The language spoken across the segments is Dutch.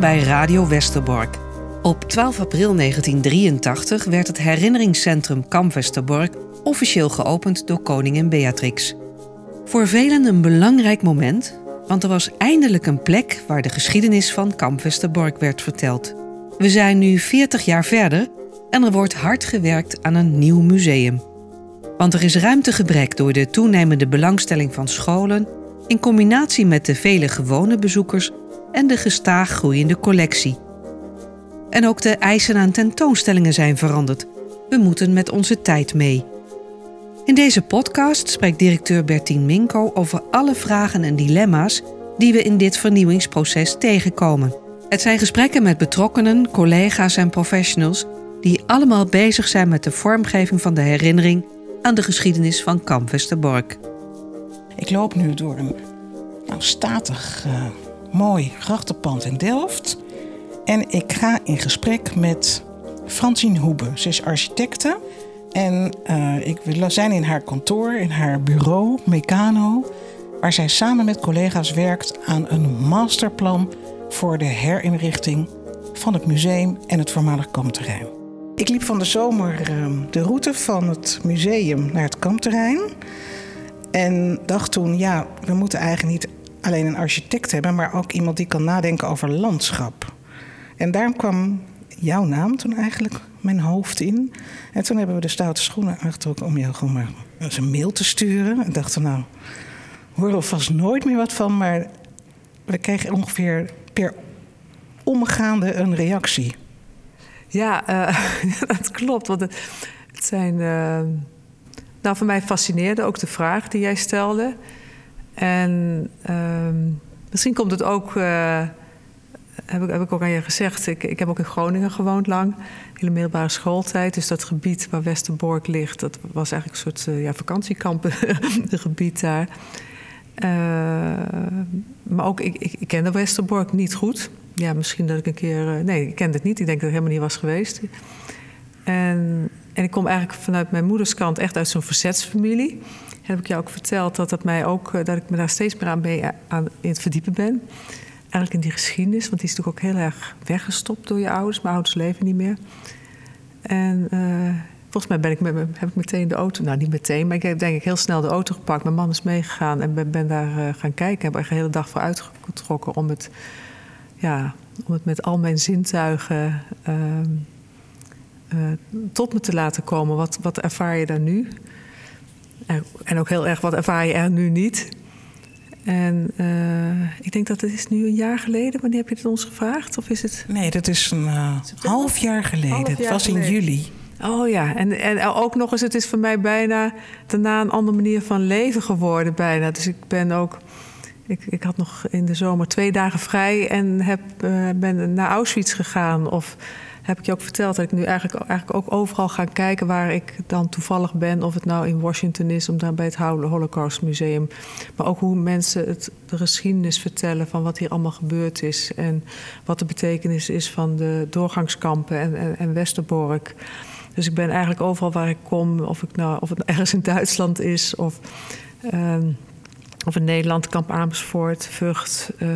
Bij Radio Westerbork. Op 12 april 1983 werd het herinneringscentrum Kamp Westerbork officieel geopend door koningin Beatrix. Voor velen een belangrijk moment, want er was eindelijk een plek waar de geschiedenis van Kamp Westerbork werd verteld. We zijn nu 40 jaar verder en er wordt hard gewerkt aan een nieuw museum. Want er is ruimtegebrek door de toenemende belangstelling van scholen in combinatie met de vele gewone bezoekers en de gestaag groeiende collectie. En ook de eisen aan tentoonstellingen zijn veranderd. We moeten met onze tijd mee. In deze podcast spreekt directeur Bertien Minko over alle vragen en dilemma's die we in dit vernieuwingsproces tegenkomen. Het zijn gesprekken met betrokkenen, collega's en professionals die allemaal bezig zijn met de vormgeving van de herinnering aan de geschiedenis van Kamp Westerbork. Ik loop nu door een nou, statig, uh, mooi grachtenpand in Delft. En ik ga in gesprek met Francine Hoebe. Ze is architecte. En uh, ik, we zijn in haar kantoor, in haar bureau, Meccano. Waar zij samen met collega's werkt aan een masterplan voor de herinrichting van het museum en het voormalig kampterrein. Ik liep van de zomer uh, de route van het museum naar het kampterrein. En dacht toen, ja, we moeten eigenlijk niet alleen een architect hebben, maar ook iemand die kan nadenken over landschap. En daarom kwam jouw naam toen eigenlijk mijn hoofd in. En toen hebben we de stoute schoenen aangetrokken om jou gewoon maar eens een mail te sturen. En dachten, nou, horen we vast nooit meer wat van, maar we kregen ongeveer per omgaande een reactie. Ja, uh, dat klopt. Want het, zijn. Uh, nou, voor mij fascineerde ook de vraag die jij stelde. En uh, misschien komt het ook. Uh, heb, ik, heb ik ook aan je gezegd. Ik, ik heb ook in Groningen gewoond lang. Hele middelbare schooltijd. Dus dat gebied waar Westerbork ligt. dat was eigenlijk een soort ja, vakantiekampengebied daar. maar ook, ik, ik, ik kende Westerbork niet goed ja, misschien dat ik een keer. Nee, ik kende het niet. Ik denk dat ik helemaal niet was geweest. En, en ik kom eigenlijk vanuit mijn moeders kant echt uit zo'n verzetsfamilie. Heb ik jou ook verteld dat, dat, mij ook, dat ik me daar steeds meer aan, mee aan in het verdiepen ben. Eigenlijk in die geschiedenis, want die is natuurlijk ook heel erg weggestopt door je ouders. Mijn ouders leven niet meer. En uh, volgens mij ben ik met, heb ik meteen de auto, nou niet meteen, maar ik heb denk ik heel snel de auto gepakt. Mijn man is meegegaan en ben, ben daar gaan kijken. Heb er de hele dag voor uitgetrokken om het ja, om het met al mijn zintuigen uh, tot me te laten komen. Wat, wat ervaar je daar nu? En ook heel erg, wat ervaar je er nu niet? En uh, ik denk dat het is nu een jaar geleden. Wanneer heb je het ons gevraagd? Of is het... Nee, dat is een half jaar geleden. Half jaar het was in juli. Oh ja, en, en ook nog eens, het is voor mij bijna daarna een andere manier van leven geworden. Bijna. Dus ik ben ook ik, ik had nog in de zomer twee dagen vrij en heb, uh, ben naar Auschwitz gegaan. Of heb ik je ook verteld dat ik nu eigenlijk, eigenlijk ook overal ga kijken waar ik dan toevallig ben. Of het nou in Washington is, om daar bij het Holocaust Museum. Maar ook hoe mensen het, de geschiedenis vertellen van wat hier allemaal gebeurd is. En wat de betekenis is van de doorgangskampen en, en, Westerbork. Dus ik ben eigenlijk overal waar ik kom, of, ik nou, of het ergens in Duitsland is of. Uh, of in Nederland, Kamp Amersfoort, Vught. Uh,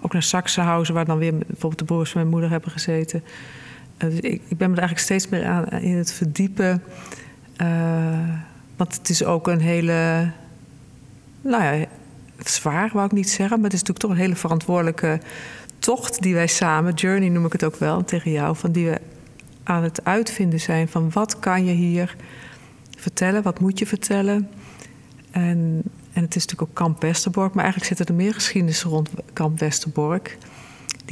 ook naar Saxenhausen, waar dan weer bijvoorbeeld de broers van mijn moeder hebben gezeten. Dus ik, ik, ben me er eigenlijk steeds meer aan in het verdiepen. Uh, want het is ook een hele. Nou ja, zwaar wou ik niet zeggen, maar het is natuurlijk toch een hele verantwoordelijke tocht die wij samen, journey noem ik het ook wel tegen jou, van die we aan het uitvinden zijn van wat kan je hier vertellen, wat moet je vertellen. En en het is natuurlijk ook Kamp Westerbork, maar eigenlijk zitten er meer geschiedenissen rond Kamp Westerbork.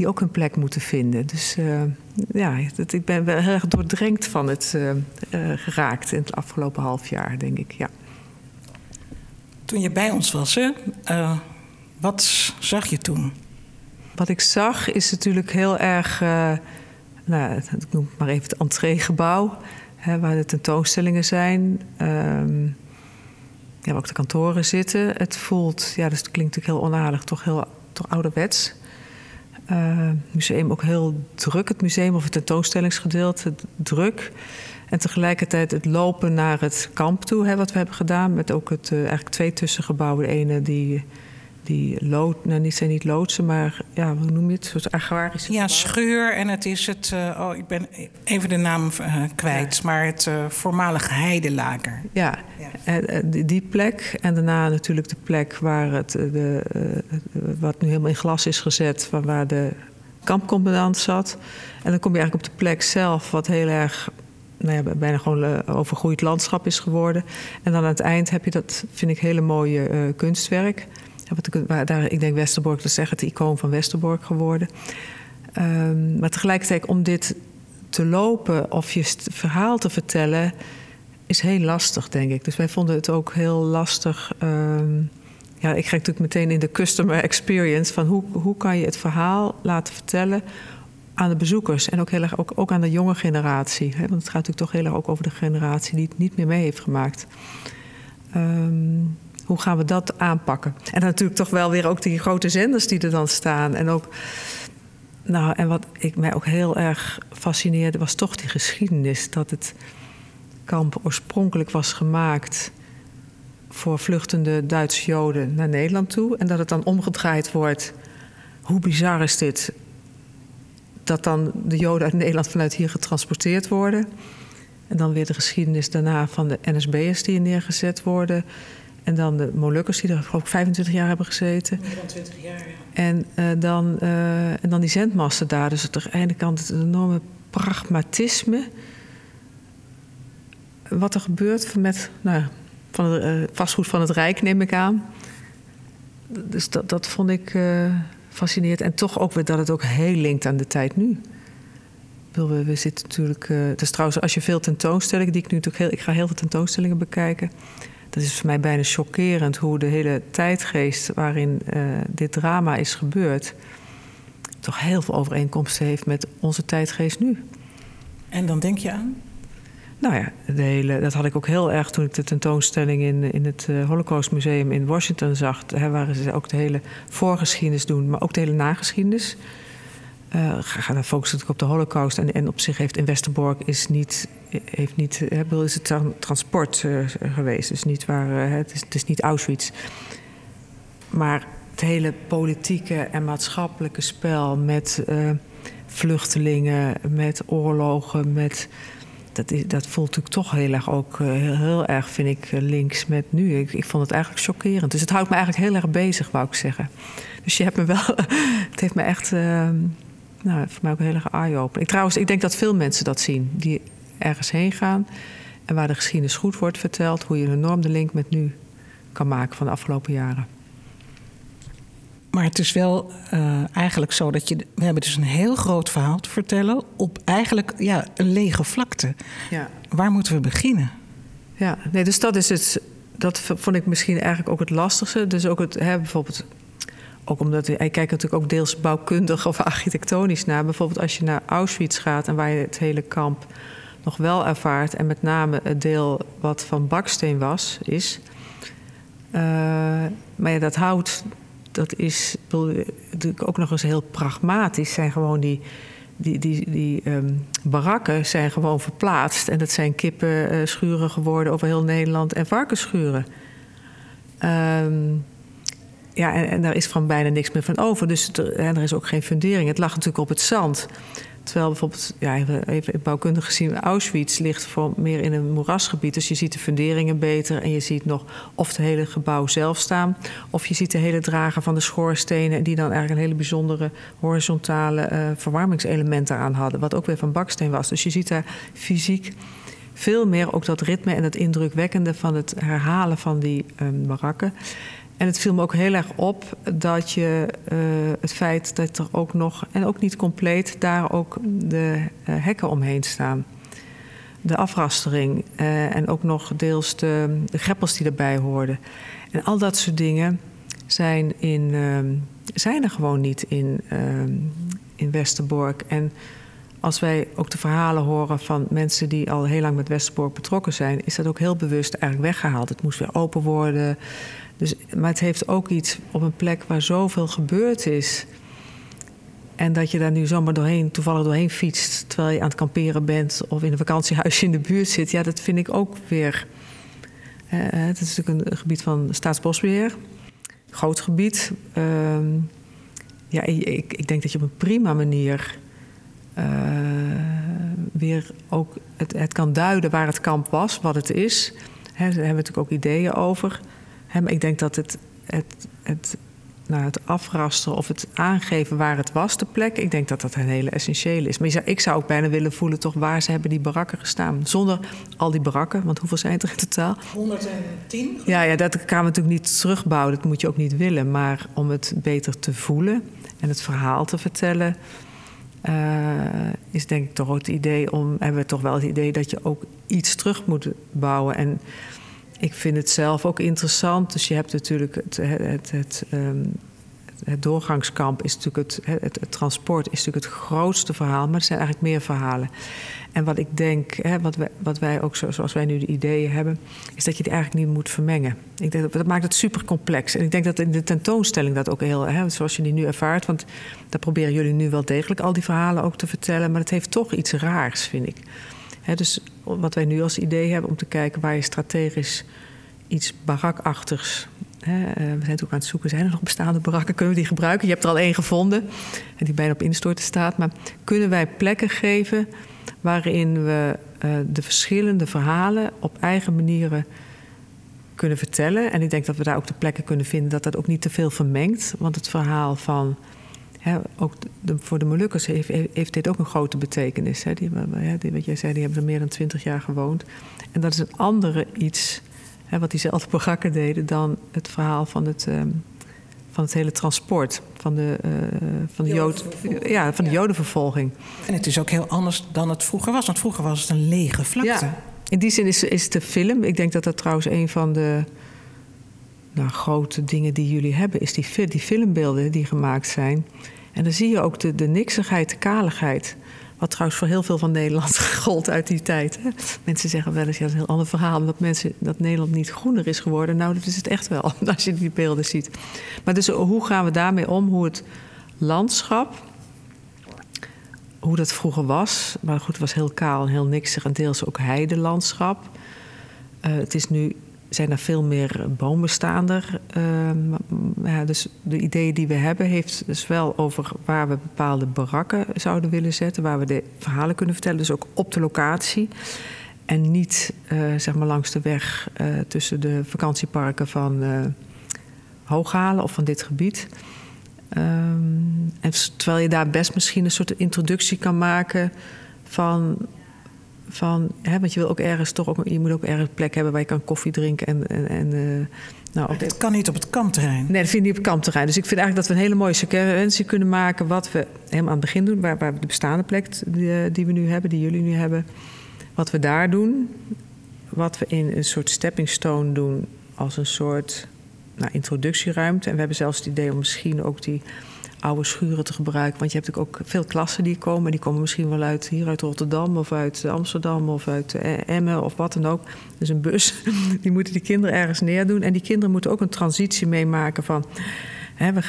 Die ook hun plek moeten vinden. Dus uh, ja, dat, ik ben wel heel erg doordrenkt van het uh, uh, geraakt in het afgelopen half jaar, denk ik. Ja. Toen je bij ons was, hè, wat zag je toen? Wat ik zag is natuurlijk heel erg, nou, ik noem het maar even het entreegebouw, hè, waar de tentoonstellingen zijn. Ehm, ja, ook de kantoren zitten. Het voelt, ja, dus het klinkt natuurlijk heel onaardig, toch heel toch ouderwets. Uh, museum ook heel druk, het museum of het tentoonstellingsgedeelte druk. En tegelijkertijd het lopen naar het kamp toe, hè, wat we hebben gedaan. Met ook het, uh, eigenlijk twee tussengebouwen. De ene die, die lood, nou niet zijn niet loodsen, maar ja, hoe noem je het? Een soort agrarische. Ja, gebouwen. schuur en het is het, eh, oh, ik ben even de naam eh, kwijt, maar het eh, voormalige heidelager. Ja, En, eh, die- plek. En daarna natuurlijk de plek waar het, de, wat nu helemaal in glas is gezet, van waar de kampcommandant zat. En dan kom je eigenlijk op de plek zelf, wat heel erg, nou ja, bijna gewoon overgroeid landschap is geworden. En dan aan het eind heb je dat, vind ik, hele mooie kunstwerk. Daar, ik denk Westerbork, dat is echt het icoon van Westerbork geworden. Ehm, maar tegelijkertijd om dit te lopen of je verhaal te vertellen is heel lastig, denk ik. Dus wij vonden het ook heel lastig. ehm, ja, ik krijg natuurlijk meteen in de customer experience van hoe, hoe kan je het verhaal laten vertellen aan de bezoekers en ook heel erg ook, ook aan de jonge generatie. Hè? Want het gaat natuurlijk toch heel erg ook over de generatie die het niet meer mee heeft gemaakt. Ehm, hoe gaan we dat aanpakken? En natuurlijk toch wel weer ook die grote zenders die er dan staan. En ook, nou, en wat ik mij ook heel erg fascineerde, was toch die geschiedenis. Dat het kamp oorspronkelijk was gemaakt voor vluchtende Duitse Joden naar Nederland toe. En dat het dan omgedraaid wordt. Hoe bizar is dit? Dat dan de Joden uit Nederland vanuit hier getransporteerd worden. En dan weer de geschiedenis daarna van de NSB'ers die er neergezet worden. En dan de Molukkers die er ik 25 jaar hebben gezeten. Meer dan 20 jaar, ja. En, eh, dan, eh, en dan die zendmasten daar. Dus aan de ene kant het enorme pragmatisme. Wat er gebeurt met nou, van het eh, vastgoed van het Rijk, neem ik aan. Dus dat, dat vond ik fascinerend. En toch ook weer dat het ook heel linkt aan de tijd nu. We, we zitten natuurlijk. is trouwens, als je veel tentoonstellingen, die ik nu natuurlijk heel. Ik ga heel veel tentoonstellingen bekijken. Dat is voor mij bijna chockerend hoe de hele tijdgeest waarin eh, dit drama is gebeurd. toch heel veel overeenkomsten heeft met onze tijdgeest nu. En dan denk je aan? Nou ja, de hele, dat had ik ook heel erg toen ik de tentoonstelling in, in het eh, Holocaust Museum in Washington zag. Hè, waar ze ook de hele voorgeschiedenis doen, maar ook de hele nageschiedenis. Eh ga dan focussen natuurlijk op de Holocaust. En, en op zich heeft in Westerbork is niet, heeft niet, eh, bedoel, is het tra- transport eh, geweest. Dus niet waar, eh, het, is, het is niet Auschwitz. Maar het hele politieke en maatschappelijke spel met eh, vluchtelingen, met oorlogen, met dat, is, dat voelt natuurlijk toch heel erg ook eh, heel, heel erg, vind ik, eh, links met nu. Ik, ik vond het eigenlijk chockerend. Dus het houdt me eigenlijk heel erg bezig, wou ik zeggen. Dus je hebt me wel. het heeft me echt. Nou, voor mij ook een hele eye-opener. Ik, trouwens, ik denk dat veel mensen dat zien. Die ergens heen gaan. En waar de geschiedenis goed wordt verteld. Hoe je een enorm de link met nu kan maken van de afgelopen jaren. Maar het is wel eh, eigenlijk zo dat je. We hebben dus een heel groot verhaal te vertellen op eigenlijk ja, een lege vlakte. Ja. Waar moeten we beginnen? Ja, nee, dus dat is het. Dat vond ik misschien eigenlijk ook het lastigste. Dus ook het, hè, bijvoorbeeld. Ook omdat ik kijk natuurlijk ook deels bouwkundig of architectonisch naar. Bijvoorbeeld als je naar Auschwitz gaat en waar je het hele kamp nog wel ervaart. En met name het deel wat van baksteen was, is. Eh, maar ja, dat hout, dat is natuurlijk ook nog eens heel pragmatisch. Zijn gewoon die, die, die, die ehm, barakken zijn gewoon verplaatst. En dat zijn kippenschuren geworden over heel Nederland en varkensschuren. Ehm, ja, en, daar is van bijna niks meer van over. Dus er, en er is ook geen fundering. Het lag natuurlijk op het zand. Terwijl bijvoorbeeld, ja, even, bouwkundig gezien, Auschwitz ligt voor meer in een moerasgebied. Dus je ziet de funderingen beter en je ziet nog of het hele gebouw zelf staan. Of je ziet de hele drager van de schoorstenen, die dan eigenlijk een hele bijzondere horizontale eh, verwarmingselement eraan hadden. Wat ook weer van baksteen was. Dus je ziet daar fysiek veel meer ook dat ritme en het indrukwekkende van het herhalen van die ehm, barakken. En het viel me ook heel erg op dat je eh, het feit dat er ook nog, en ook niet compleet, daar ook de eh, hekken omheen staan. De afrastering eh, en ook nog deels de, greppels die erbij hoorden. En al dat soort dingen zijn, in, ehm, zijn er gewoon niet in, ehm, in Westerbork. En als wij ook de verhalen horen van mensen die al heel lang met Westerbork betrokken zijn, is dat ook heel bewust eigenlijk weggehaald. Het moest weer open worden. Dus, maar het heeft ook iets op een plek waar zoveel gebeurd is. En dat je daar nu zomaar doorheen, toevallig doorheen fietst, terwijl je aan het kamperen bent of in een vakantiehuisje in de buurt zit. Ja, dat vind ik ook weer. eh, het is natuurlijk een gebied van staatsbosbeheer. groot gebied. Ehm, ja, ik, ik, denk dat je op een prima manier uh, weer ook het, het, kan duiden waar het kamp was, wat het is. Daar hebben we natuurlijk ook ideeën over. Maar ik denk dat het, het, het nou, het afrasten of het aangeven waar het was, de plek. Ik denk dat dat een hele essentiële is. Maar ik zou ook bijna willen voelen toch waar ze hebben die barakken gestaan. Zonder al die barakken, want hoeveel zijn er in totaal? 110? Ja, ja, dat gaan we natuurlijk niet terugbouwen. Dat moet je ook niet willen. Maar om het beter te voelen en het verhaal te vertellen... Uh, is denk ik toch ook het idee om... hebben we toch wel het idee dat je ook iets terug moet bouwen... En, ik vind het zelf ook interessant. Dus je hebt natuurlijk het, het, het, ehm, het doorgangskamp is natuurlijk het, het, het, transport is natuurlijk het grootste verhaal, maar er zijn eigenlijk meer verhalen. En wat ik denk, hè, wat, wij, wat wij ook zo, zoals wij nu de ideeën hebben, is dat je die eigenlijk niet moet vermengen. Ik denk dat, maakt het super complex. En ik denk dat in de tentoonstelling dat ook heel, hè, zoals je die nu ervaart, want daar proberen jullie nu wel degelijk al die verhalen ook te vertellen, maar het heeft toch iets raars, vind ik dus wat wij nu als idee hebben om te kijken waar je strategisch iets barakachtigs. He, uh, we zijn natuurlijk aan het zoeken, zijn er nog bestaande barakken? Kunnen we die gebruiken? Je hebt er al één gevonden en die bijna op instorten staat. Maar kunnen wij plekken geven waarin we uh, de verschillende verhalen op eigen manieren kunnen vertellen? En ik denk dat we daar ook de plekken kunnen vinden dat dat ook niet te veel vermengt. Want het verhaal van ook de, voor de Molukkers heeft, heeft, dit ook een grote betekenis. Hè. Die, die, wat jij zei, die hebben er meer dan twintig jaar gewoond. En dat is een andere iets, hè, wat diezelfde Bogakken deden... dan het verhaal van het, um, van het hele transport, van de, uh, van de, Jood, ja, van de Jodenvervolging. En het is ook heel anders dan het vroeger was. Want vroeger was het een lege vlakte. Ja. In die zin is, is de film... Ik denk dat dat trouwens een van de nou, grote dingen die jullie hebben, is die, die filmbeelden die gemaakt zijn. En dan zie je ook de, de niksigheid, de kaligheid. Wat trouwens voor heel veel van Nederland gold uit die tijd. Hè? Mensen zeggen wel eens, ja, dat is een heel ander verhaal... dat, mensen, dat Nederland niet groener is geworden. Nou, dat is het echt wel, als je die beelden ziet. Maar dus hoe gaan we daarmee om? Hoe het landschap, hoe dat vroeger was... maar goed, het was heel kaal en heel niksig... en deels ook heidelandschap. Uh, het is nu zijn er veel meer bomenstaander. Uh, ja, dus de idee die we hebben heeft dus wel over waar we bepaalde barakken zouden willen zetten, waar we de verhalen kunnen vertellen, dus ook op de locatie. En niet uh, zeg maar langs de weg uh, tussen de vakantieparken van Hooghalen of van dit gebied. Um, en terwijl je daar best misschien een soort introductie kan maken van van, hè, want je wil ook ergens toch ook, je moet ook ergens een plek hebben waar je kan koffie drinken en. en, en uh, nou, dat kan niet op het kampterrein. Nee, dat vind ik niet op het kampterrein. Dus ik vind eigenlijk dat we een hele mooie sequentie kunnen maken. Wat we helemaal aan het begin doen, waar, waar de bestaande plek die, eh, die, we nu hebben, die jullie nu hebben. Wat we daar doen. Wat we in een soort stepping stone doen als een soort nou, introductieruimte. En we hebben zelfs het idee om misschien ook die oude schuren te gebruiken. Want je hebt ook veel klassen die komen. Die komen misschien wel uit hier uit Rotterdam of uit Amsterdam of uit eh, Emmen of wat dan ook. Dus een bus, die moeten die kinderen ergens neerdoen. En die kinderen moeten ook een transitie meemaken van...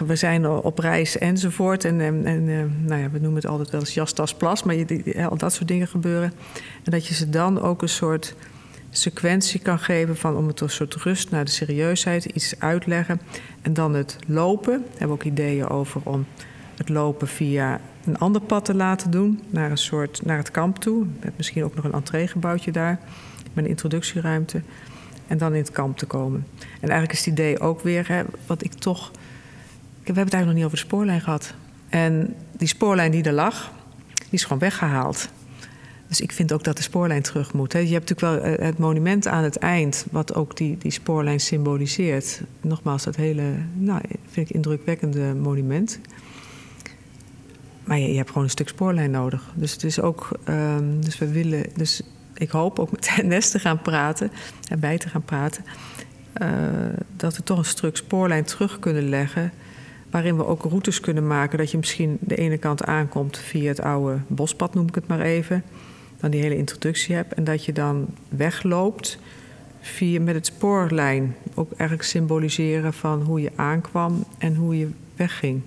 We, zijn op reis enzovoort. En, en, eh, nou ja, we noemen het altijd wel eens jas. Maar je, al dat soort dingen gebeuren. En dat je ze dan ook een soort sequentie kan geven van om het een soort rust naar de serieusheid, iets uitleggen. En dan het lopen. Daar hebben we ook ideeën over om het lopen via een ander pad te laten doen, naar een soort naar het kamp toe. Met misschien ook nog een entreegebouwtje daar, met een introductieruimte. En dan in het kamp te komen. En eigenlijk is het idee ook weer, wat ik toch. We hebben het eigenlijk nog niet over de spoorlijn gehad. En die spoorlijn die er lag, die is gewoon weggehaald. Dus ik vind ook dat de spoorlijn terug moet. Je hebt natuurlijk wel eh, het monument aan het eind, wat ook die, die spoorlijn symboliseert. Nogmaals, dat hele, nou, vind ik indrukwekkende monument. Maar je, je hebt gewoon een stuk spoorlijn nodig. Dus het is ook, um, dus we willen, dus ik hoop ook met NS te gaan praten en bij te gaan praten. Uh, dat we toch een stuk spoorlijn terug kunnen leggen. Waarin we ook routes kunnen maken. Dat je misschien de ene kant aankomt via het oude bospad, noem ik het maar even dan die hele introductie hebt. En dat je dan wegloopt via, met het spoorlijn. Ook eigenlijk symboliseren van hoe je aankwam en hoe je wegging.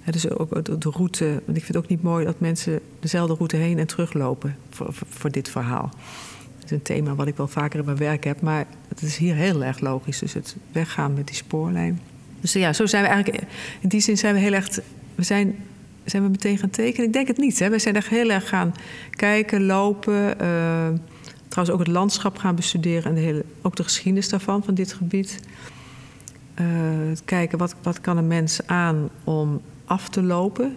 Het is ook de route. Want ik vind het ook niet mooi dat mensen dezelfde route heen en terug lopen voor, voor, dit verhaal. Dat is een thema wat ik wel vaker in mijn werk heb, maar het is hier heel erg logisch. Dus het weggaan met die spoorlijn. Dus ja, zo zijn we eigenlijk. In die zin zijn we heel erg. We zijn, zijn we meteen gaan tekenen? Ik denk het niet. We zijn echt heel erg gaan kijken, lopen. Uh, trouwens ook het landschap gaan bestuderen en de hele, ook de geschiedenis daarvan, van dit gebied. Uh, kijken wat, wat kan een mens aan om af te lopen.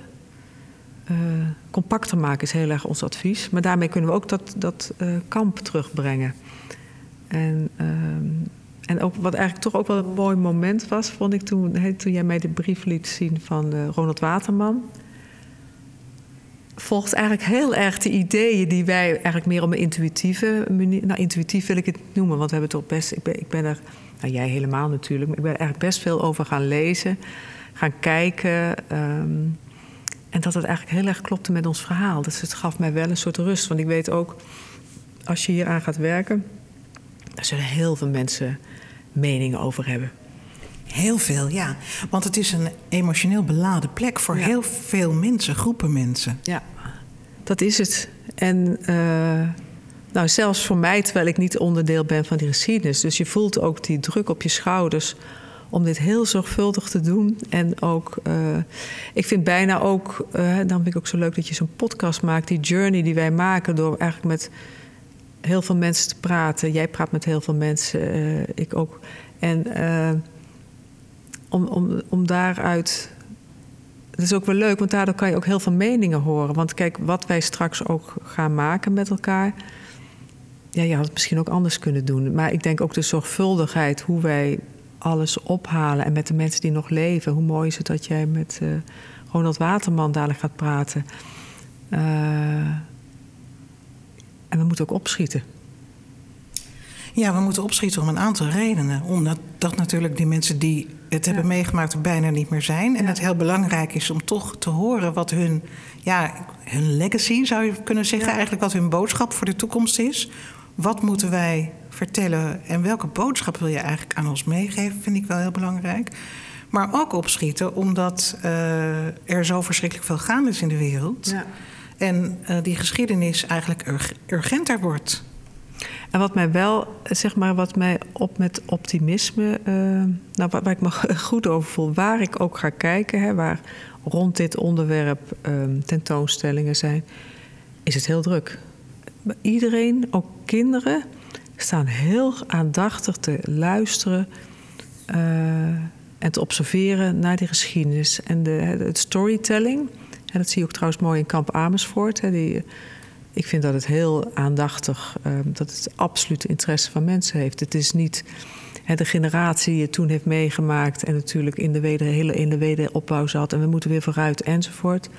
Uh, compacter maken is heel erg ons advies. Maar daarmee kunnen we ook dat, dat kamp terugbrengen. En, uh, en ook, wat eigenlijk toch ook wel een mooi moment was, vond ik toen, toen jij mij de brief liet zien van Ronald Waterman. Volgt eigenlijk heel erg de ideeën die wij eigenlijk meer op een intuïtieve manier. Nou, intuïtief wil ik het noemen, want we hebben toch best. Ik ben, ik ben er, nou jij helemaal natuurlijk, maar ik ben er eigenlijk best veel over gaan lezen, gaan kijken. Um, en dat het eigenlijk heel erg klopte met ons verhaal. Dus het gaf mij wel een soort rust. Want ik weet ook, als je hier aan gaat werken, daar zullen heel veel mensen meningen over hebben. Heel veel, ja. Want het is een emotioneel beladen plek voor ja. heel veel mensen, groepen mensen. Ja, dat is het. En uh, nou, zelfs voor mij, terwijl ik niet onderdeel ben van die geschiedenis. Dus je voelt ook die druk op je schouders om dit heel zorgvuldig te doen. En ook, uh, ik vind bijna ook, uh, dan vind ik ook zo leuk dat je zo'n podcast maakt, die journey die wij maken door eigenlijk met heel veel mensen te praten. Jij praat met heel veel mensen, uh, ik ook. En om, om, om daaruit. Het is ook wel leuk, want daardoor kan je ook heel veel meningen horen. Want kijk, wat wij straks ook gaan maken met elkaar. Ja, je had het misschien ook anders kunnen doen. Maar ik denk ook de zorgvuldigheid, hoe wij alles ophalen. En met de mensen die nog leven. Hoe mooi is het dat jij met uh, Ronald Waterman dadelijk gaat praten. Uh, en we moeten ook opschieten. Ja, we moeten opschieten om een aantal redenen. Omdat dat natuurlijk die mensen die het hebben meegemaakt er bijna niet meer zijn. En het heel belangrijk is om toch te horen wat hun, ja, hun legacy zou je kunnen zeggen. Eigenlijk wat hun boodschap voor de toekomst is. Wat moeten wij vertellen en welke boodschap wil je eigenlijk aan ons meegeven, vind ik wel heel belangrijk. Maar ook opschieten, omdat uh, er zo verschrikkelijk veel gaande is in de wereld. Ja. En uh, die geschiedenis eigenlijk ur urgenter wordt. En wat mij wel, zeg maar, wat mij op met optimisme, uh, nou, waar, ik me goed over voel, waar ik ook ga kijken, hè, waar rond dit onderwerp um, tentoonstellingen zijn, is het heel druk. Iedereen, ook kinderen, staan heel aandachtig te luisteren uh, en te observeren naar die geschiedenis. En de, het storytelling, en dat zie je ook trouwens mooi in Kamp Amersfoort. Hè, die, ik vind dat het heel aandachtig, uh, dat het absoluut interesse van mensen heeft. Het is niet hè, de generatie die het toen heeft meegemaakt en natuurlijk in de, weder, hele, in de wederopbouw zat en we moeten weer vooruit enzovoort.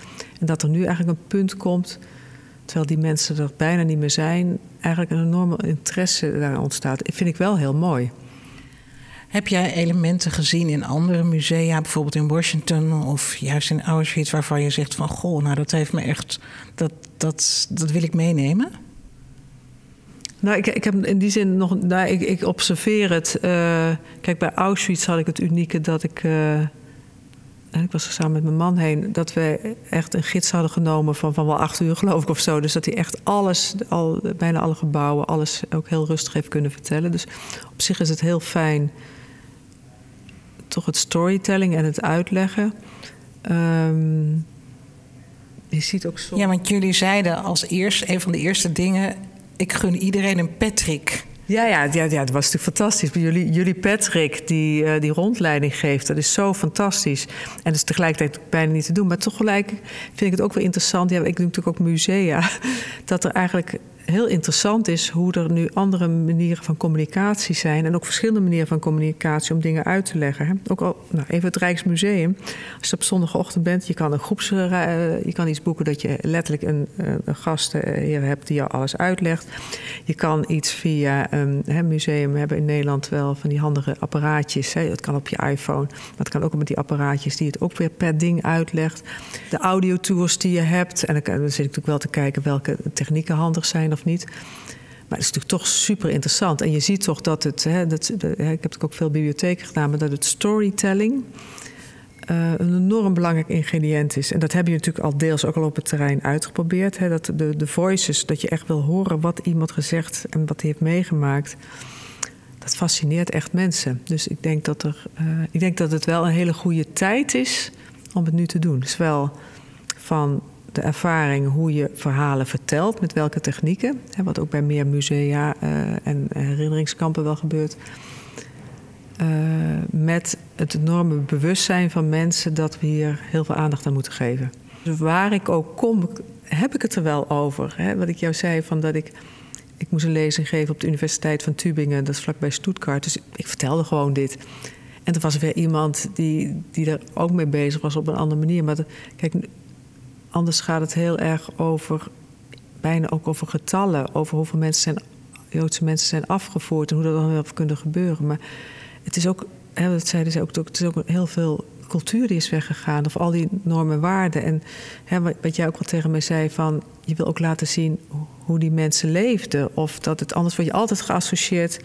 En dat er nu eigenlijk een punt komt terwijl die mensen er bijna niet meer zijn, eigenlijk een enorme interesse daar ontstaat. Dat vind ik wel heel mooi. Heb jij elementen gezien in andere musea, bijvoorbeeld in Washington of juist in Auschwitz, waarvan je zegt van goh, nou dat heeft me echt, dat, dat, dat wil ik meenemen? Nou, ik, ik heb in die zin nog, nou, ik, ik observeer het. Uh, kijk, bij Auschwitz had ik het unieke dat ik. En ik was er samen met mijn man heen, dat we echt een gids hadden genomen van, van wel acht uur, geloof ik, of zo. Dus dat hij echt alles, al, bijna alle gebouwen, alles ook heel rustig heeft kunnen vertellen. Dus op zich is het heel fijn, toch het storytelling en het uitleggen. Um, je ziet ook zo. Ja, want jullie zeiden als eerst, een van de eerste dingen, ik gun iedereen een Patrick. Ja, ja, ja, ja, dat was natuurlijk fantastisch. Jullie, jullie Patrick, die, uh, die rondleiding geeft, dat is zo fantastisch. En dat is tegelijkertijd bijna niet te doen. Maar tegelijk vind ik het ook wel interessant. Ja, ik doe natuurlijk ook musea. Dat er eigenlijk heel interessant is hoe er nu andere manieren van communicatie zijn. En ook verschillende manieren van communicatie om dingen uit te leggen. Ook al, nou, even het Rijksmuseum. Als je op zondagochtend bent, je kan een groeps, uh, je kan iets boeken dat je letterlijk een, een gastheer hebt die jou alles uitlegt. Je kan iets via een um, museum hebben in Nederland wel van die handige apparaatjes. Hè. Het kan op je iPhone, maar het kan ook met die apparaatjes die het ook weer per ding uitlegt. De audiotours die je hebt. En dan, dan zit ik natuurlijk wel te kijken welke technieken handig zijn of niet. Maar het is natuurlijk toch super interessant. En je ziet toch dat het, hè, dat, ik heb ook veel bibliotheken gedaan, maar dat het storytelling uh, een enorm belangrijk ingrediënt is. En dat heb je natuurlijk al deels ook al op het terrein uitgeprobeerd. Hè, dat de, de voices, dat je echt wil horen wat iemand gezegd en wat hij heeft meegemaakt. dat fascineert echt mensen. Dus ik denk dat, er, uh, ik denk dat het wel een hele goede tijd is om het nu te doen. Zowel van de ervaring hoe je verhalen vertelt, met welke technieken. Hè, wat ook bij meer musea uh, en herinneringskampen wel gebeurt. Uh, met het enorme bewustzijn van mensen dat we hier heel veel aandacht aan moeten geven. Dus waar ik ook kom, heb ik het er wel over. Hè? Wat ik jou zei, van dat ik, ik moest een lezing geven op de Universiteit van Tübingen, dat is vlakbij Stuttgart. Dus ik vertelde gewoon dit. En er was weer iemand die, die er ook mee bezig was op een andere manier. Maar kijk, anders gaat het heel erg over, bijna ook over getallen, over hoeveel mensen zijn, Joodse mensen zijn afgevoerd en hoe dat dan wel kunnen gebeuren. Maar het is ook, hè, dat zeiden ze ook, het is ook heel veel cultuur die is weggegaan. Of al die normen en waarden. En hè, wat jij ook al tegen mij zei, van je wil ook laten zien hoe die mensen leefden. Of dat het anders wordt je altijd geassocieerd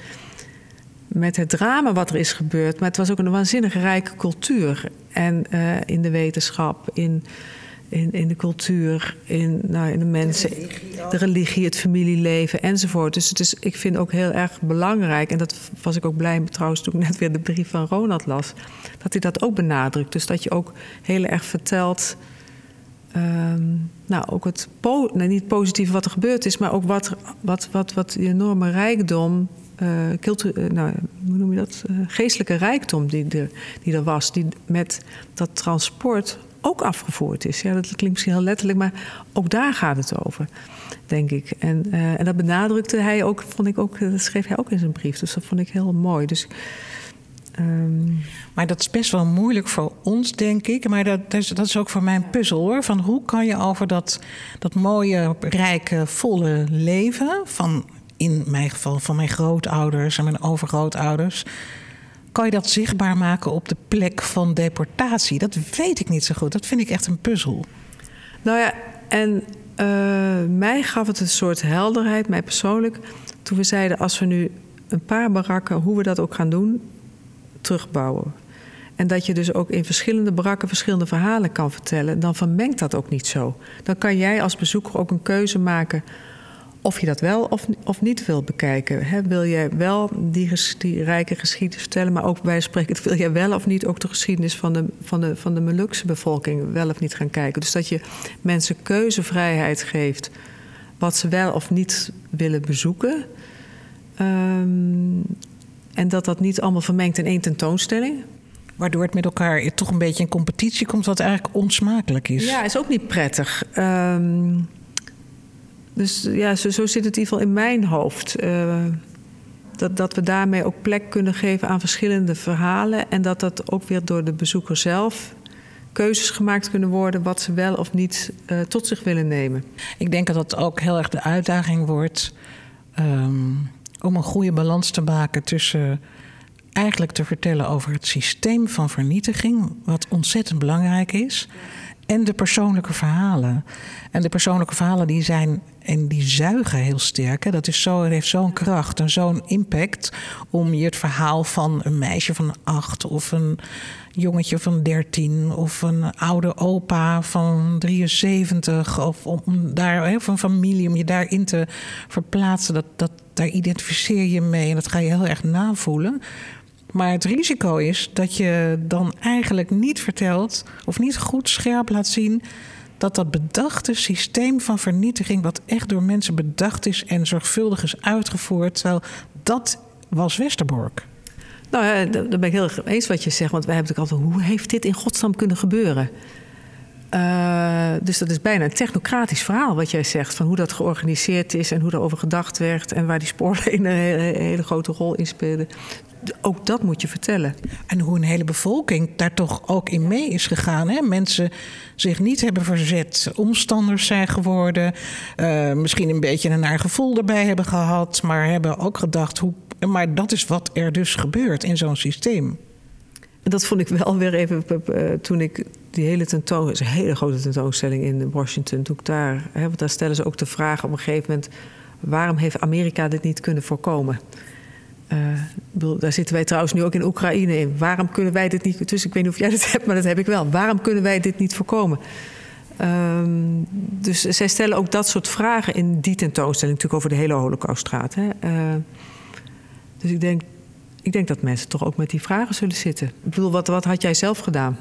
met het drama wat er is gebeurd. Maar het was ook een waanzinnig rijke cultuur. En uh, in de wetenschap, in in, in de cultuur, in, nou, in de mensen, de religie, de religie, het familieleven enzovoort. Dus het is, ik vind ook heel erg belangrijk, en dat was ik ook blij trouwens toen ik net weer de brief van Ronald las, dat hij dat ook benadrukt. Dus dat je ook heel erg vertelt. Um, nou, ook het po nee, niet positieve wat er gebeurd is, maar ook wat, wat, wat, wat die enorme rijkdom, uh, uh, nou, hoe noem je dat? Uh, geestelijke rijkdom die, die er was, die met dat transport ook afgevoerd is. Ja, dat klinkt misschien heel letterlijk, maar ook daar gaat het over, denk ik. En, uh, en dat benadrukte hij ook, vond ik ook, dat schreef hij ook in zijn brief. Dus dat vond ik heel mooi. Dus, um... Maar dat is best wel moeilijk voor ons, denk ik. Maar dat, dat, is, dat is ook voor mijn puzzel hoor. Van hoe kan je over dat, dat mooie, rijke, volle leven van in mijn geval van mijn grootouders en mijn overgrootouders kan je dat zichtbaar maken op de plek van deportatie? Dat weet ik niet zo goed. Dat vind ik echt een puzzel. Nou ja, en uh, mij gaf het een soort helderheid, mij persoonlijk, toen we zeiden: als we nu een paar barakken, hoe we dat ook gaan doen, terugbouwen. En dat je dus ook in verschillende barakken verschillende verhalen kan vertellen, dan vermengt dat ook niet zo. Dan kan jij als bezoeker ook een keuze maken of je dat wel of, of niet wil bekijken. He, wil jij wel die, die, rijke geschiedenis vertellen, maar ook bij spreken, wil jij wel of niet ook de geschiedenis van de, van, de, van de Molukse bevolking wel of niet gaan kijken? Dus dat je mensen keuzevrijheid geeft wat ze wel of niet willen bezoeken. Um, en dat dat niet allemaal vermengt in één tentoonstelling. Waardoor het met elkaar toch een beetje in competitie komt, wat eigenlijk onsmakelijk is. Ja, is ook niet prettig. Um, dus ja, zo, zit het in ieder geval in mijn hoofd. Uh, dat, dat we daarmee ook plek kunnen geven aan verschillende verhalen. En dat dat ook weer door de bezoeker zelf keuzes gemaakt kunnen worden wat ze wel of niet uh, tot zich willen nemen. Ik denk dat dat ook heel erg de uitdaging wordt um, om een goede balans te maken tussen eigenlijk te vertellen over het systeem van vernietiging, wat ontzettend belangrijk is. En de persoonlijke verhalen. En de persoonlijke verhalen die zijn en die zuigen heel sterk. Hè. Dat is zo, heeft zo'n kracht en zo'n impact om je het verhaal van een meisje van acht of een jongetje van dertien of een oude opa van 73 of om daar of een familie om je daarin te verplaatsen. Dat, dat, daar identificeer je mee en dat ga je heel erg navoelen. Maar het risico is dat je dan eigenlijk niet vertelt of niet goed scherp laat zien dat dat bedachte systeem van vernietiging, wat echt door mensen bedacht is en zorgvuldig is uitgevoerd, terwijl dat was Westerbork. Nou daar ben ik heel erg eens wat je zegt. Want wij hebben natuurlijk altijd, hoe heeft dit in godsnaam kunnen gebeuren? Uh, dus dat is bijna een technocratisch verhaal wat jij zegt. Van hoe dat georganiseerd is en hoe daarover gedacht werd. En waar die spoorlenen een hele, hele grote rol in speelden ook dat moet je vertellen. En hoe een hele bevolking daar toch ook in mee is gegaan. Hè? Mensen zich niet hebben verzet, omstanders zijn geworden, uh, misschien een beetje een naar gevoel erbij hebben gehad, maar hebben ook gedacht: hoe, maar dat is wat er dus gebeurt in zo'n systeem. En dat vond ik wel weer even uh, toen ik die hele tentoonstelling, een hele grote tentoonstelling in Washington, toen ik daar, hè, want daar stellen ze ook de vraag op een gegeven moment: waarom heeft Amerika dit niet kunnen voorkomen? Uh, daar zitten wij trouwens nu ook in Oekraïne in. Waarom kunnen wij dit niet... Dus ik weet niet of jij dat hebt, maar dat heb ik wel. Waarom kunnen wij dit niet voorkomen? Um, dus zij stellen ook dat soort vragen in die tentoonstelling... natuurlijk over de hele Holocauststraat. Hè? Uh, dus ik denk ik denk dat mensen toch ook met die vragen zullen zitten. Ik bedoel, wat, wat had jij zelf gedaan?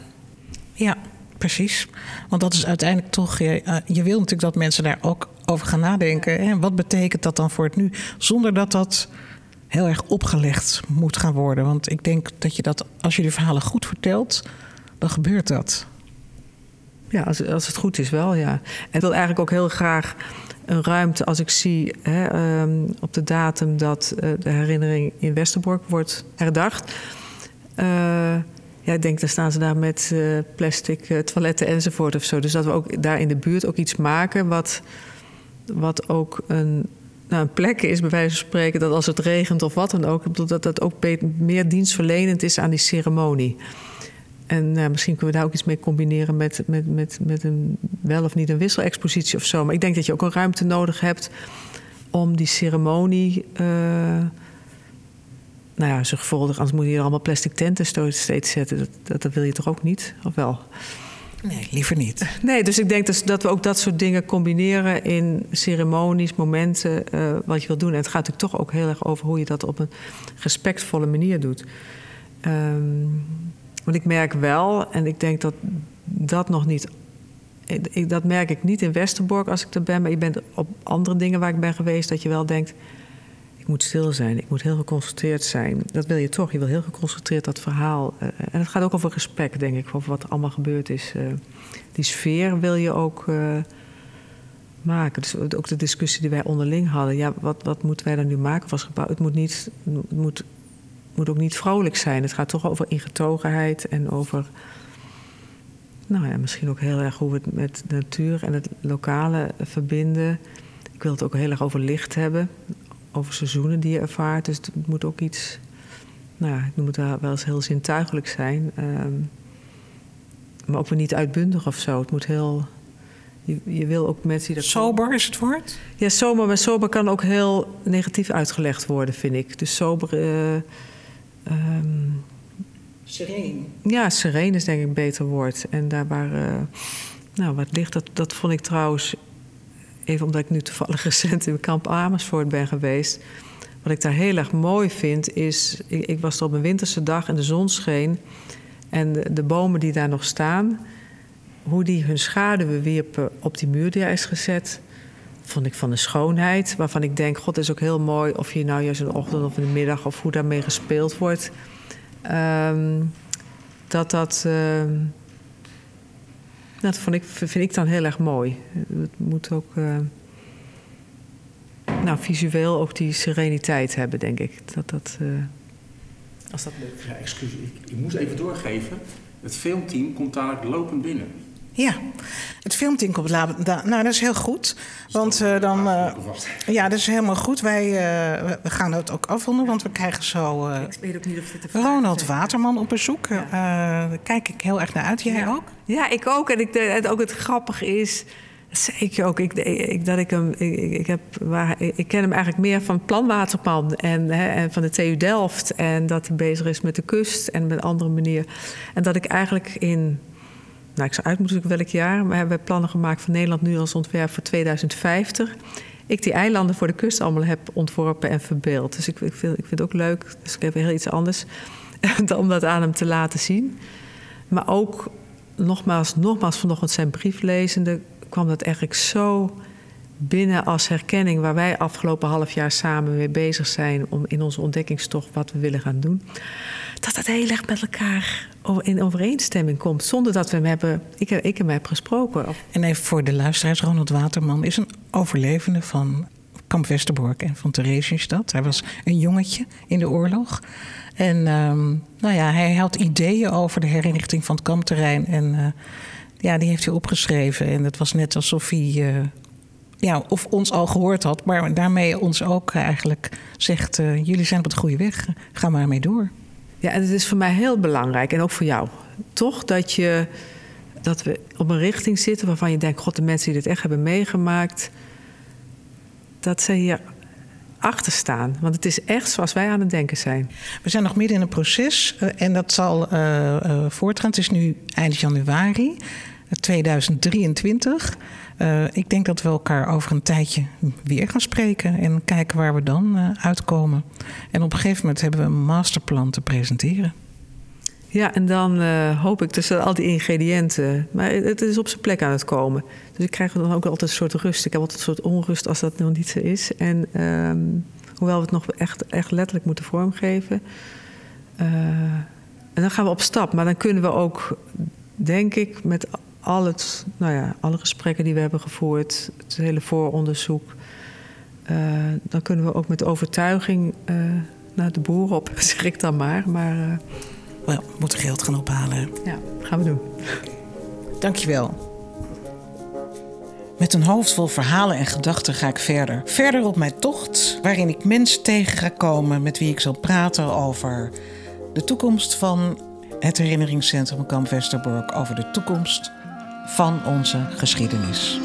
Ja, precies. Want dat is uiteindelijk toch. Je, uh, je wil natuurlijk dat mensen daar ook over gaan nadenken. En wat betekent dat dan voor het nu? Zonder dat dat heel erg opgelegd moet gaan worden. Want ik denk dat je dat, als je de verhalen goed vertelt, dan gebeurt dat. Ja, als, als het goed is wel, ja. En ik wil eigenlijk ook heel graag een ruimte als ik zie hè, um, op de datum dat uh, de herinnering in Westerbork wordt herdacht. Uh, ja, ik denk, dan staan ze daar met uh, plastic toiletten enzovoort of zo. Dus dat we ook daar in de buurt ook iets maken wat, wat ook een, nou, een plek is, bij wijze van spreken, dat als het regent of wat dan ook, dat dat ook meer dienstverlenend is aan die ceremonie. En uh, misschien kunnen we daar ook iets mee combineren met, met, met, met een wel of niet een wisselexpositie of zo. Maar ik denk dat je ook een ruimte nodig hebt om die ceremonie. Uh, nou ja, zorgvuldig, anders moet je hier allemaal plastic tenten steeds zetten. Dat, dat, dat, wil je toch ook niet? Of wel? Nee, liever niet. Nee, dus ik denk dus dat we ook dat soort dingen combineren in ceremonies, momenten, uh, wat je wil doen. En het gaat natuurlijk toch ook heel erg over hoe je dat op een respectvolle manier doet. Um, want ik merk wel, en ik denk dat dat nog niet. Ik, dat merk ik niet in Westerbork als ik er ben, maar je bent op andere dingen waar ik ben geweest, dat je wel denkt: ik moet stil zijn, ik moet heel geconcentreerd zijn. Dat wil je toch, je wil heel geconcentreerd dat verhaal. Uh, en het gaat ook over respect, denk ik, over wat er allemaal gebeurd is. Uh, die sfeer wil je ook uh, maken. Dus ook de discussie die wij onderling hadden: ja, wat, wat moeten wij dan nu maken als gebouw? Het moet niet. Het moet moet ook niet vrolijk zijn. Het gaat toch over ingetogenheid en over. Nou ja, misschien ook heel erg hoe we het met de natuur en het lokale verbinden. Ik wil het ook heel erg over licht hebben. Over seizoenen die je ervaart. Dus het moet ook iets. Nou ja, ik noem het wel eens heel zintuigelijk zijn. Um, maar ook weer niet uitbundig of zo. Het moet heel. Je, je wil ook mensen die dat. Sober is het woord? Ja, sober. Maar sober kan ook heel negatief uitgelegd worden, vind ik. Dus sober. Uh, Um, sereen. Ja, sereen is denk ik een beter woord. En daar waar, uh, nou, wat ligt, dat, dat vond ik trouwens... even omdat ik nu toevallig recent in kamp Amersfoort ben geweest... wat ik daar heel erg mooi vind is... ik, was er op een winterse dag en de zon scheen... en de, bomen die daar nog staan... hoe die hun schaduwen wierpen op die muur die er is gezet vond ik van de schoonheid. Waarvan ik denk, god, is ook heel mooi of je nou juist in de ochtend of in de middag of hoe daarmee gespeeld wordt. Um, dat dat. Uh, dat vond ik, vind ik dan heel erg mooi. Het moet ook. Uh, nou, visueel ook die sereniteit hebben, denk ik. Dat dat. Uh, als dat Ja, excuus, ik, ik moest even doorgeven. Het filmteam komt dadelijk lopend binnen. Ja, het filmteam komt laten. Nou, dat is heel goed. Want uh, dan. Uh, ja, dat is helemaal goed. Wij uh, we gaan het ook afronden, want we krijgen zo. ik weet ook niet of dit Ronald Waterman op bezoek. Ja. daar kijk ik heel erg naar uit. Jij ja. ook? Ja, ik ook. En ik, het, ook het grappige is. Je ook. Ik, ik, dat ik hem. Ik, ik, heb, waar, ik ken hem eigenlijk meer van Planwaterpan en, hè, en van de TU Delft. En dat hij bezig is met de kust en met een andere manier. En dat ik eigenlijk in nou, ik zou uit moeten zoeken welk jaar. We hebben plannen gemaakt van Nederland nu als ontwerp voor 2050. Ik die eilanden voor de kust allemaal heb ontworpen en verbeeld. Dus ik, ik, vind, ik vind het ook leuk. Dus ik heb heel iets anders om dat aan hem te laten zien. Maar ook, nogmaals, nogmaals vanochtend zijn brief lezende... kwam dat eigenlijk zo binnen als herkenning... waar wij afgelopen half jaar samen mee bezig zijn... om in onze ontdekkingstocht wat we willen gaan doen dat dat heel erg met elkaar in overeenstemming komt. Zonder dat we hem hebben, ik, ik hem heb gesproken. En even voor de luisteraars, Ronald Waterman is een overlevende van kamp Westerbork en van Theresienstad. Hij was een jongetje in de oorlog. En um, nou ja, hij had ideeën over de herinrichting van het kampterrein. En uh, ja, die heeft hij opgeschreven. En het was net alsof hij uh, ja, of ons al gehoord had, maar daarmee ons ook eigenlijk zegt: uh, jullie zijn op de goede weg, ga maar mee door. Ja, en het is voor mij heel belangrijk en ook voor jou. Toch dat, je, dat we op een richting zitten waarvan je denkt: God, de mensen die dit echt hebben meegemaakt, dat ze hier achter staan. Want het is echt zoals wij aan het denken zijn. We zijn nog midden in een proces uh, en dat zal uh, voortgaan. Het is nu eind januari 2023. Eh, ik denk dat we elkaar over een tijdje weer gaan spreken en kijken waar we dan uh, uitkomen. En op een gegeven moment hebben we een masterplan te presenteren. Ja, en dan uh, hoop ik tussen al die ingrediënten. Maar het is op zijn plek aan het komen. Dus ik krijg dan ook altijd een soort rust. Ik heb altijd een soort onrust als dat nog niet zo is. En ehm, hoewel we het nog echt, echt letterlijk moeten vormgeven. En dan gaan we op stap. Maar dan kunnen we ook, denk ik, met al het, nou ja, alle gesprekken die we hebben gevoerd, het hele vooronderzoek. Uh, dan kunnen we ook met overtuiging naar de boer op, zeg ik dan maar. Maar we moeten geld gaan ophalen. Ja, gaan we doen. Dankjewel. Met een hoofd vol verhalen en gedachten ga ik verder. Verder op mijn tocht, waarin ik mensen tegen ga komen met wie ik zal praten over de toekomst van het herinneringscentrum Kamp Westerbork, over de toekomst van onze geschiedenis.